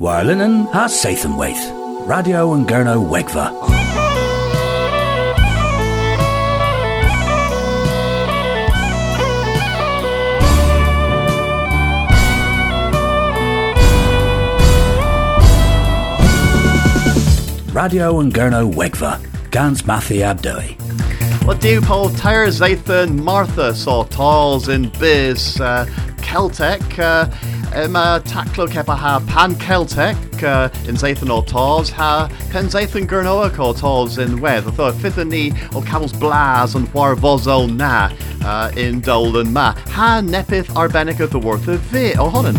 Warlinen ha Sathanwaith. Radio and Gurno Wegva. Radio and Gurno Wegva. Gans Mathi Abdoi. Well, Dew Paul Tires Zathan Martha saw talls in biz uh, Celtic. Uh, Ima taclo kepa ha pan Celtic uh, in Zathan o Tors ha pen Zathan Gurnoa o Tors in Wedd. Thought fifth ni o Cabals Blas and War Vozo na uh, in Dolan ma. Ha nepith arbenica the worth of vi o honan.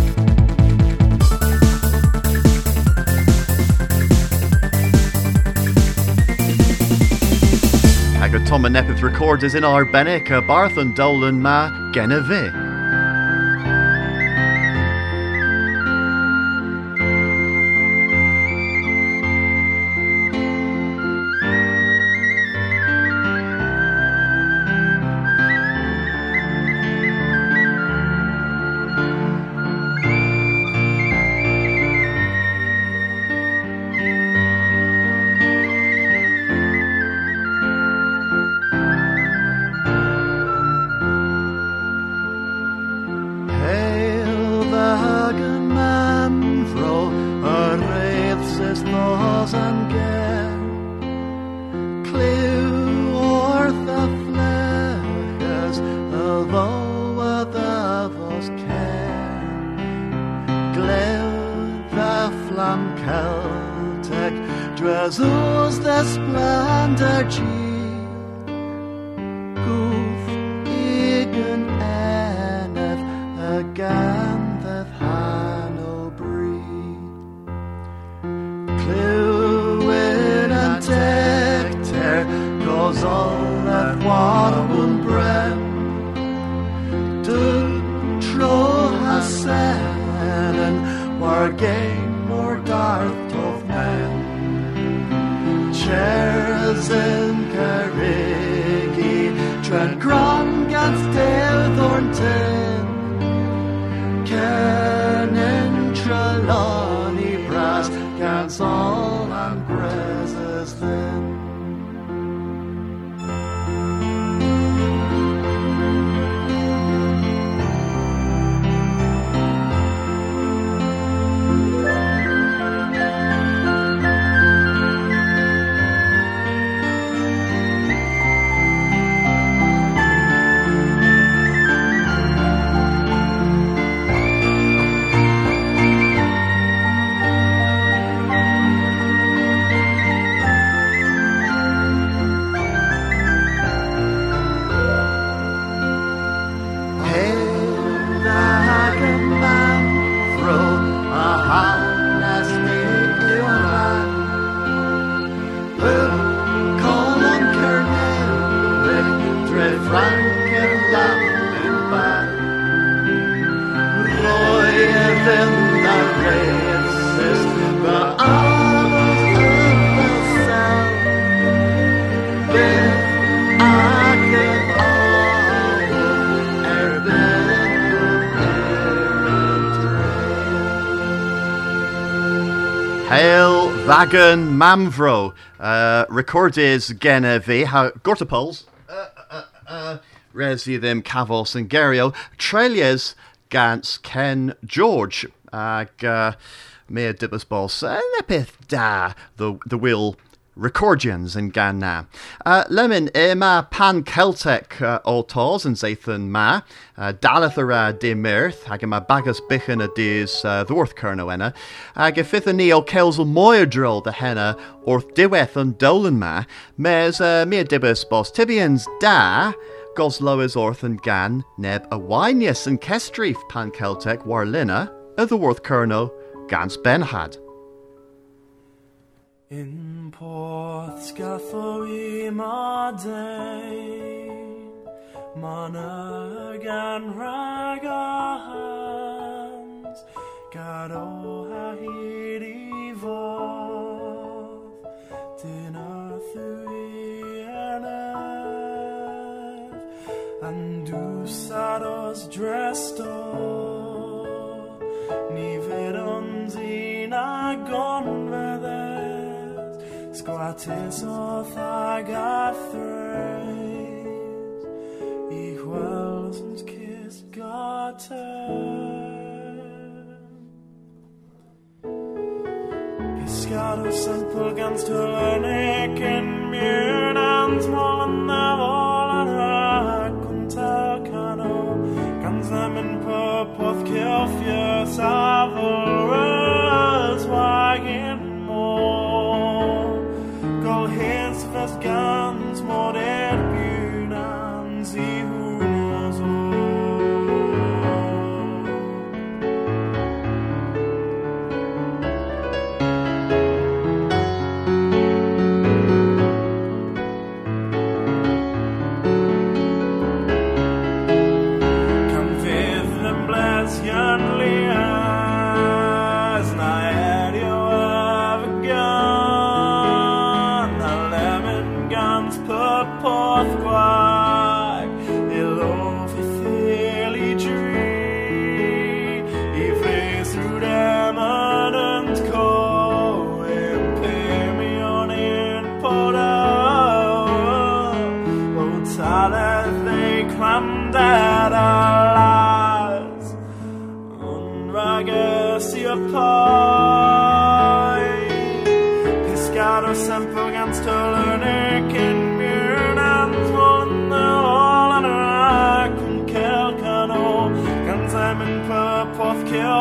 Agad Tom and Nepith record is in Arbenica, Barth and Dolan ma Genevieve. Igen enef y ganddydd Hail Vagan Mamvro. Uh, recorded Genevieve. Ha Gortapols. Uh, uh, uh, Resi them Cavos and Gario. Trelias Gans Ken George. Ag uh, Mea Dibbas Boss. Lepith da. The, the will recordians in Ganna. Uh, Lemon Emma Pan Celtic uh, Altars and Zathan Ma. Uh, Dalathara de Mirth. Ag ma Bagas Bichan a Dis uh, Thorth Kerno enna. Ag a fifth ni o Kelsel Moyadrill the Henna. Orth Diweth and Dolan Ma. Mes uh, Mea Dibbas Boss. Tibians da. Goslow is Orth and Gan. Neb Winius and Kestrif Pan Celtic Warlina. A the Worth Kerno. Gans Benhad. In Porth scatho i ma dain Mana gan rag a hans squattis off I got thrace Equals and kiss got Pescado simple guns to learn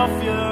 purpose kill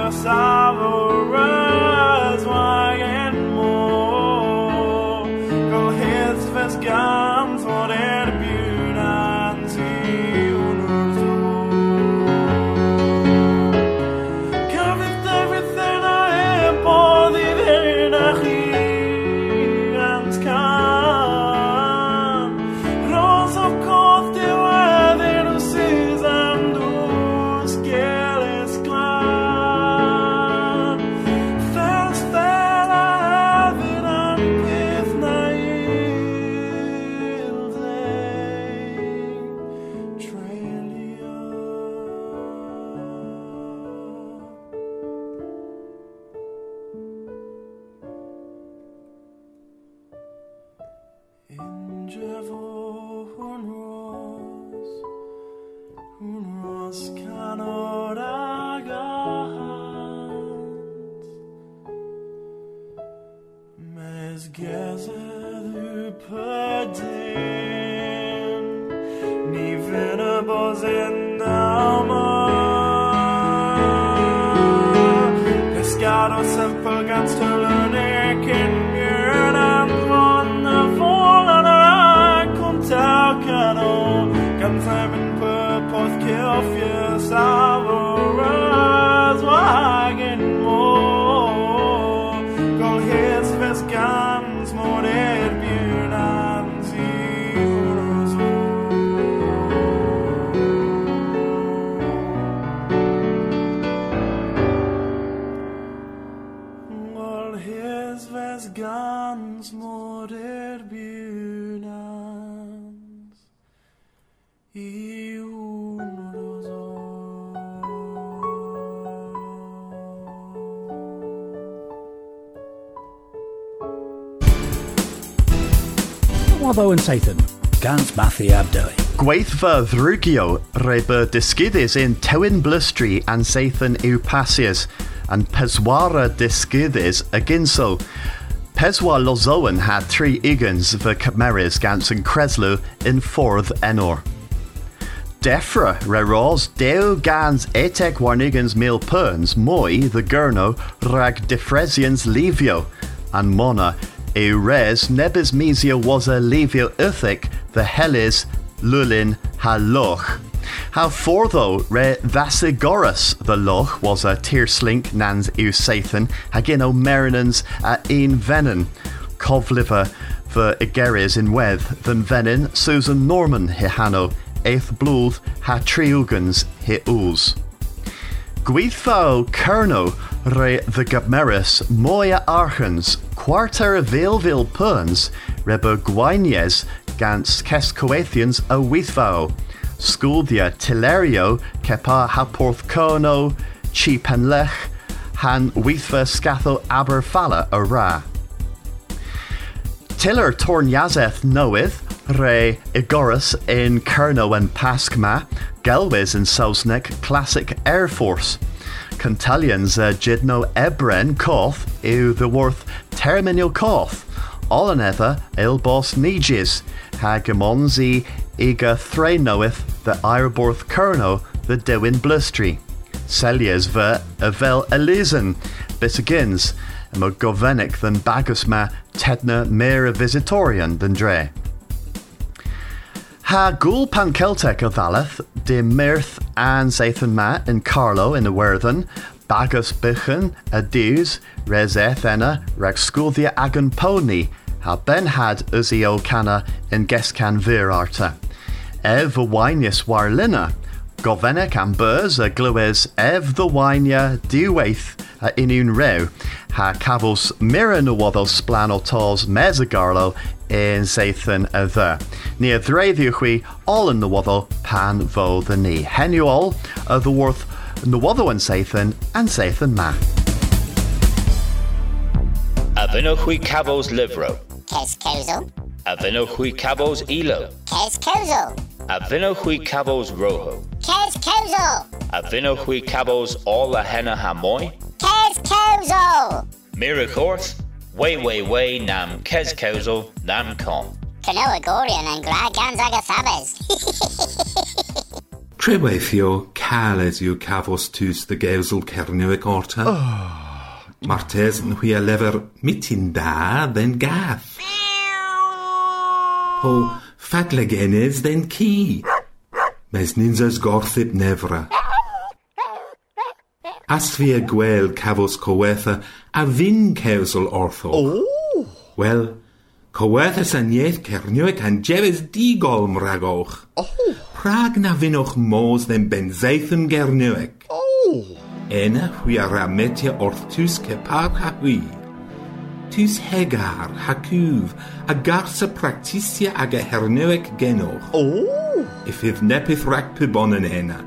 Jevo his vast guns morder bjudans i honor och Waddo and Sathan, Gans Mathi Abdoi. Gweithfa ddrwgio reba dysgydus in Tewin Blustri and Sathan yw and Peswara dysgydus a ginso. Peswa Lozoan had three igans for Gans and Creslu in fourth Enor. Defra reros deu gans etek warnigans mil perns moi the gurno rag defresians livio and mona e nebis mesia was a livio ethic the helis lulin haloch. How for though re vasigoras the loch was a tearslink nans ew sathan hagin o merinans a een venin covliver for igeris in weth than venin Susan Norman hihano eighth blúð ha triúgans he ús. Gweithfao Kerno re the Gabmeris moya archans quarter a veilvil perns reba guaines gans kes coethians a weithfao. Sculdia Tilerio kepa haporth kono chi penlech han weithfa scatho Aberfala a ra. Tiller Tornyazeth Noeth, Re Igoras in Kerno and Paskma, Gelwiz in Sausnek Classic Air Force. Cantalians uh, Jidno Ebren Koth, Eu the Worth Terminal Koth. Another Ilbos Nijis, Hagamonzi Iga Noeth, the Ireborth Kerno, the Dewin Blustry. Celias ver Avel Elisen, Bitagins, Mo Govenik than Bagusma Tedna Mera Visitorian than Dre. Ha gul pan Celtic o de mirth an Zathan ma in Carlo in the Werthen, bagus bichen a res enna, reg sculdia agan pony, ha ben had uzi canna in gescan vir arta. Ev a winius warlina, Govenek am burs a glywes ev the winia diweith a inún rew, ha cavos mira nawaddo splan o tos mesagarlo in Zathan a the. Near threiddiwch all in the waddle pan vo the knee. Henu all of the worth nawaddo and Zathan and Zathan ma. Avino hui cavos livro. Kes Kozo? Avino hui cavos ilo. Kes Kozo? Avino hui cavos rojo. Kes Kozo? Avino hui cavos all la henna hamoy. Kes Kozo? Miracors. Way way way nam kes kozo nam con. Canoa Gorian and Gra Gonzaga Sabes. Treweithio cales yw cafos tus the geusel cerniwig orta. Oh. Martes nhwie lever mitinda then gath. Po fatlegenes then ki. Mes ninzas gorthip nevra. Asfia gwel cafos cowetha a fin cewsol ortho. Oh. Wel, cowetha san ieth cernioec an jefes digol mragoch. Oh. Prag na finoch mos then benzeithum gernioec. Oh. Ena hui a rametia orth tus cepag ha hui. Tus hegar, hacwf, a garsa practisia ag a hernewec genoch. Oh! Ifydd nepith rhac pybon yn ena.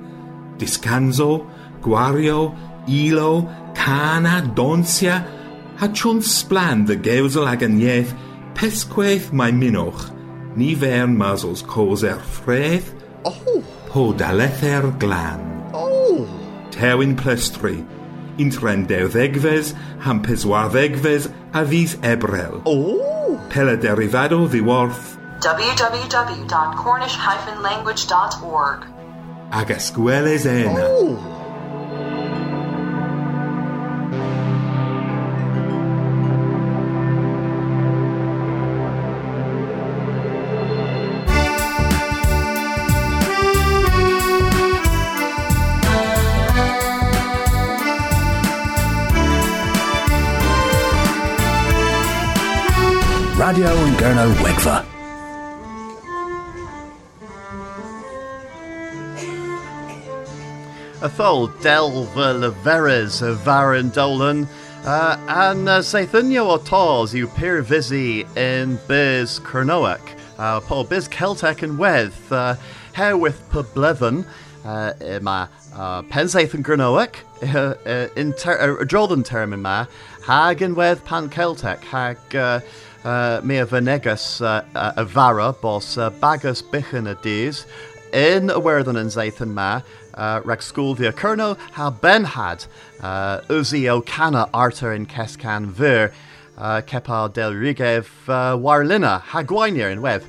Discanso, gwario, ilo, cana, donsia, ha chwn splan dy gewsel ag yn ieth, pesgweith mae minoch, ni fern mazos cos er ffredd, Oh! po dalether glan. Cerwyn Plestri, un tren deuddegfes, ham peswaddegfes a ddys ebrel. O! Peladerifado ddiworth. www.cornish-language.org Ag esgweles ena. Oh. Radio and Gurno Wegva. Athol delva leveres a varan dolan, uh, and uh, Zathunio o tors yw pyr visi in biz Cernoac, uh, po biz Celtic and weth, uh, her with poblevan, uh, ma uh, pensaith yn Cernoac, uh, uh, in ter uh, drodan term ma, hag yn wedd pan Celtic, hag uh, uh, mi a venegas uh, uh, vara, bos uh, bagus bichan a dis, in a werdan yn ma, uh, reg school ha ben had, uh, uzi o arter in Kescan vir, uh, kepa del rigev uh, warlina, ha gwainir in web.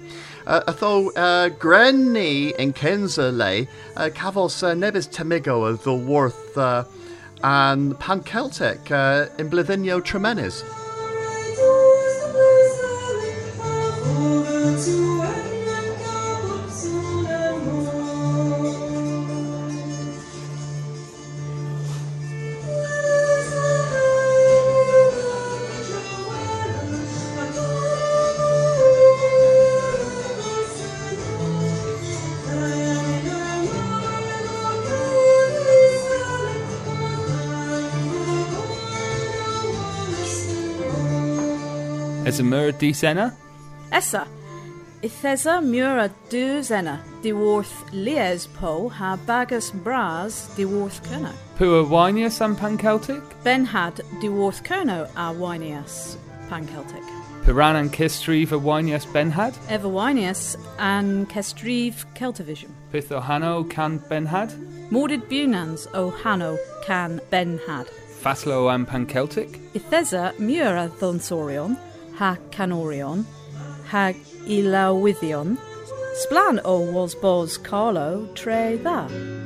Uh, atho uh, grenni in Kenza lei, uh, cafos uh, nebis temigo of the worth uh, and pan Celtic uh, in blithinio tremenis. As a mur di senna? Essa. Ithesa mura dúzena diworth lies po ha bagus bras diworth kerno. Pua Winius and Pan Celtic? Ben had diworth kerno a winius pan Celtic. Piran and Kistrive a Winius Benhad? Ever winius and kestrive Celtivision. Pith Ohano can Benhad? Mordid bunans o hano can ben had. Faslo and Pan Celtic? Ithesa mura thonsorion ha canorion ha ilawithion. Splan o was bos Carlo tre.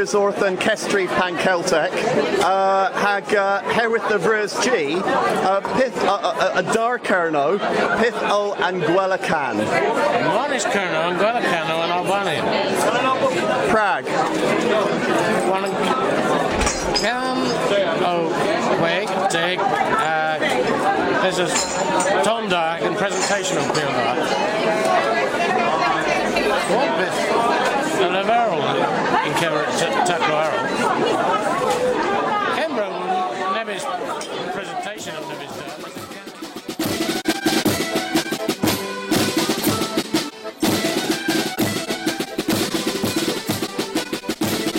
Old mirrors orth and Kestri pan Celtic, uh, hag uh, herwydd the Vrys G, uh, pith uh, uh, a dar kerno, pith o and gwela can. One is Kerno and Guadalcano and Albania. Prague. One can oh wait dig uh this is Tom Dark and presentation of Bill Dark. One bit and a barrel in Kever Tacoaro. Canberra Nevis presentation of Nevis there.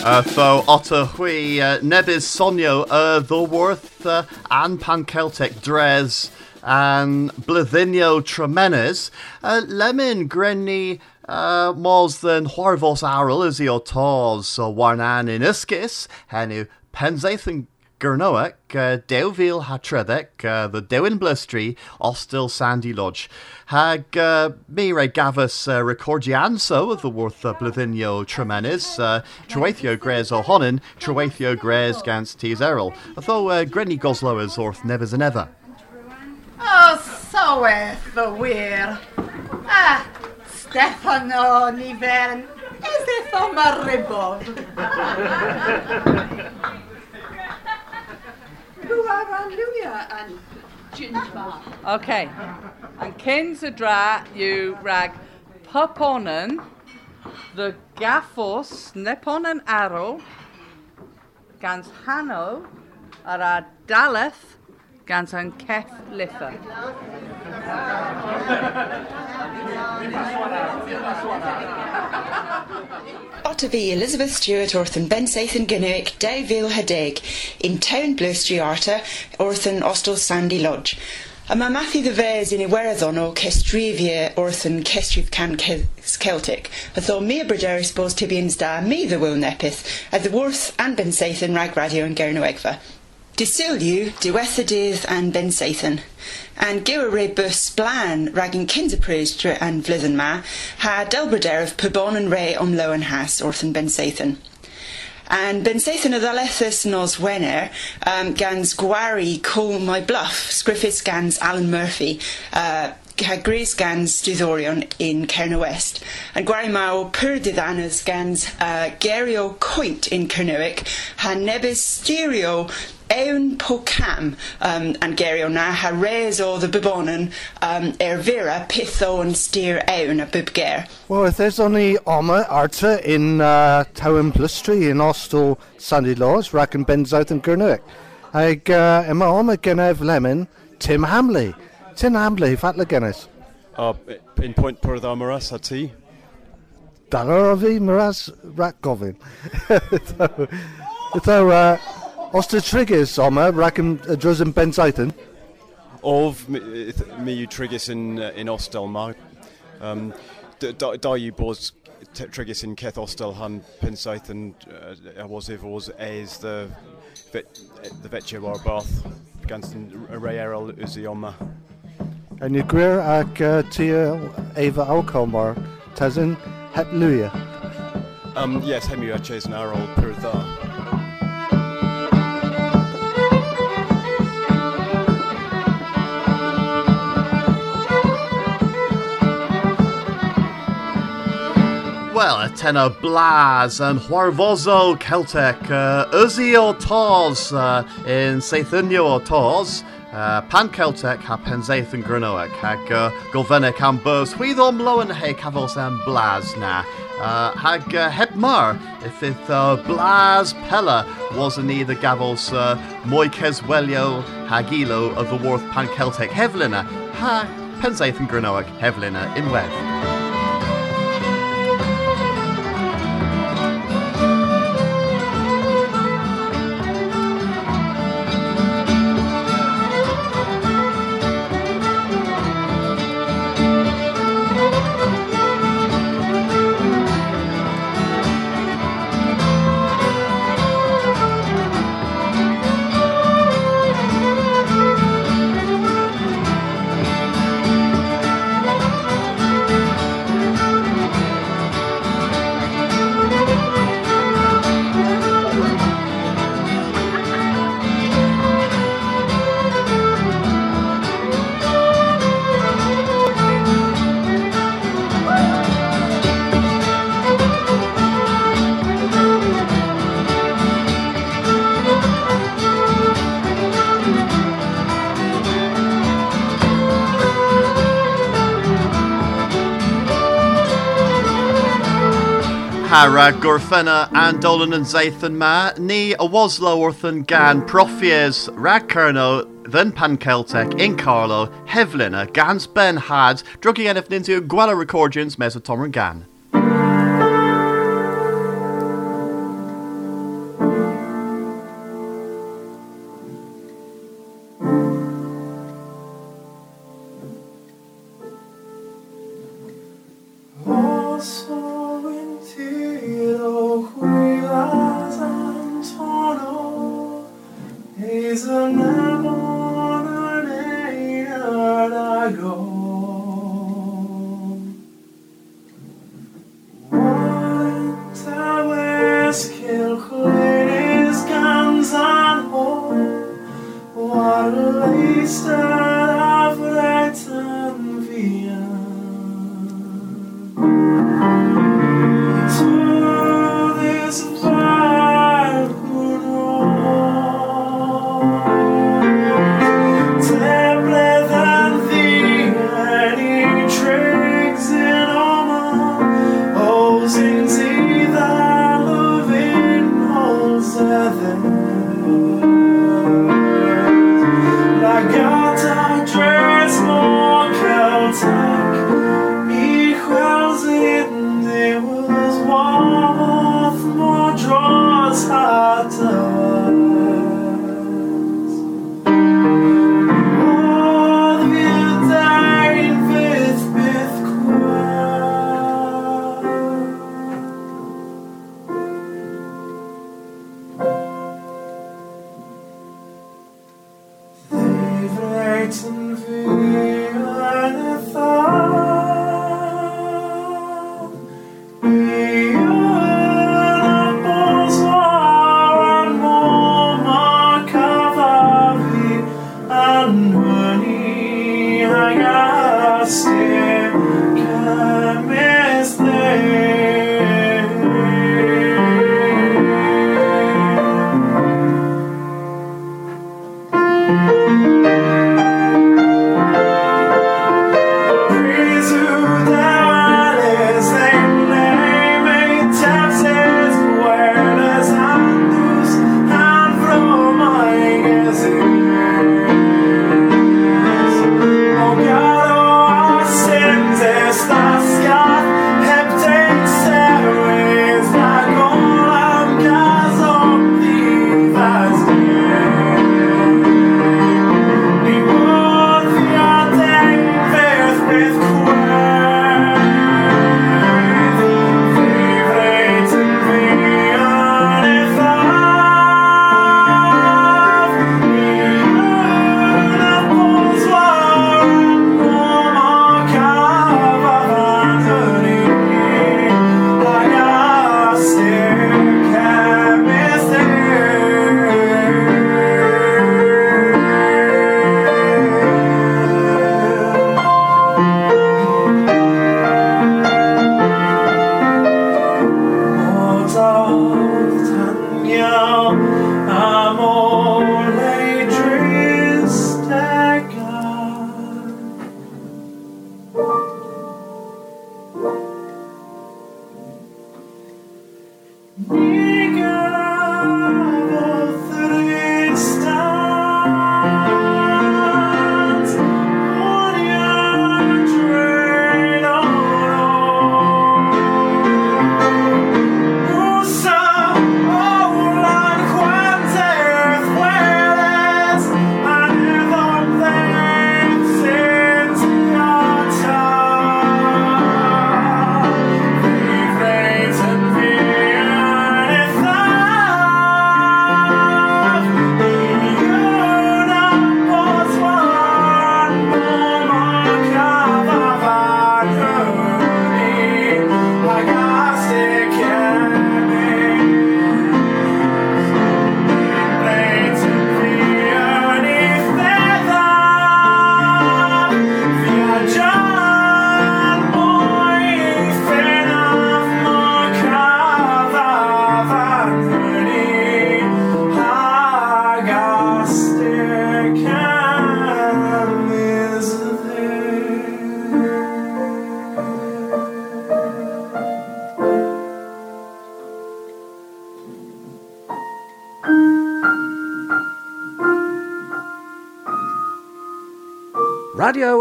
Uh, tho otter hui uh, nebys sonio uh, ddorworth uh, an pan Celtic dres an blydzinio tremenes uh, lemon grenny uh, mos than hwarfos aral is o tos so warnan in iskis henu penzaeth and Gurnoak, uh, Dewville ha tredek, uh, the Dewin Blustry, Ostil Sandy Lodge. Hag uh, mi re gavus uh, recordianso of the worth uh, blithinio tremenis, uh, Troethio gres ohonin, Troethio Grez gans tis eril. Although uh, Grenny Goslow is orth nevers and ever. Oh, so the wir. Ah, Stefano Nivern, is it o maribod? Hallelujah and Jinbar. Okay. And Kins a dra you rag puponen the gaffos neponen arrow gans hano ara daleth gans an kef litha. Ottavi Elizabeth Stewart orthon Ben Sathan Gannuic Davil Hadig in Town Bluestree orthon Ostel Sandy Lodge. A ma Matthew the Vez in Iweradon o Kestrivia orthan Kestriv Can Celtic, a tho me brider supposed tibians da will nepith, at the Worth and Ben Sathan rag radio Gernoegva. Disiliu, diwethadydd and Ben Sathan. And gywer bus blan ragging kinderpris and vlydden ma, ha of pybon and ray om lo and orthan Ben Sathan. And Ben Sathan of Alethus nos Wenner, um, gans gwari call my bluff, scriffis gans Alan Murphy, uh, ha gris gans in Kerna West, and Gwarimao Purdidhanas gans uh, Gerio Coint in Kernowick, ha nebis stereo Ewn Pocam um, and Gerio na ha res o the Bibonan um, Ervira Pitho and Steer Ewn a Bibger. Well, if there's only Oma Arta in uh, Town Plustry in Ostel Sandy Laws, Racken Ben South and Gurnuick. Ag uh, Emma Oma Genev Lemon, Tim Hamley. Tim Hamley, Fatla Guinness. Uh, in point per the Maras at tea. Dalar of Maras Rat Govin. So, uh, Oster Triggers, Oma, Racken uh, Drusen Ben Southern. Of you triggers in uh, in Ostel mar. Um, da you bos triggers in Keth Ostel han Pensaith and uh, was if was as the the vetche war bath against Ray Errol Uzioma. En je gwir ac uh, tia Eva Alcomar, tazin het luia. Um, yes, hemi a chase an arrow per. Well, a tenor Blas and Huarvozo Celtic, uh, Uzi o Tors uh, in Seithunio o Tors, uh, Pan Celtic ha Penzaeth and Granoic, hag uh, Golfenic am Burs, Huidom Lowen he Cavos and Blas na. Uh, hag uh, Hebmar, if it uh, Blas Pella was in either Gavos uh, Moikes Welio Hagilo of the Worth Pan Celtic Hevlina, ha Penzaeth and Granoic Hevlina in Hara Gurfena and Dolan and Zathan Ma, ni waslo orthan gan profies rag kerno then pan Celtic in Carlo, Hevlina, Gans Ben Had, drugging enif Guala Recordings, Mesotomer Gan. Is a nemon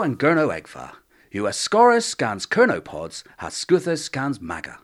and Gurno Egfa. US Scorus scans Kernopods, has Scuthus scans Maga.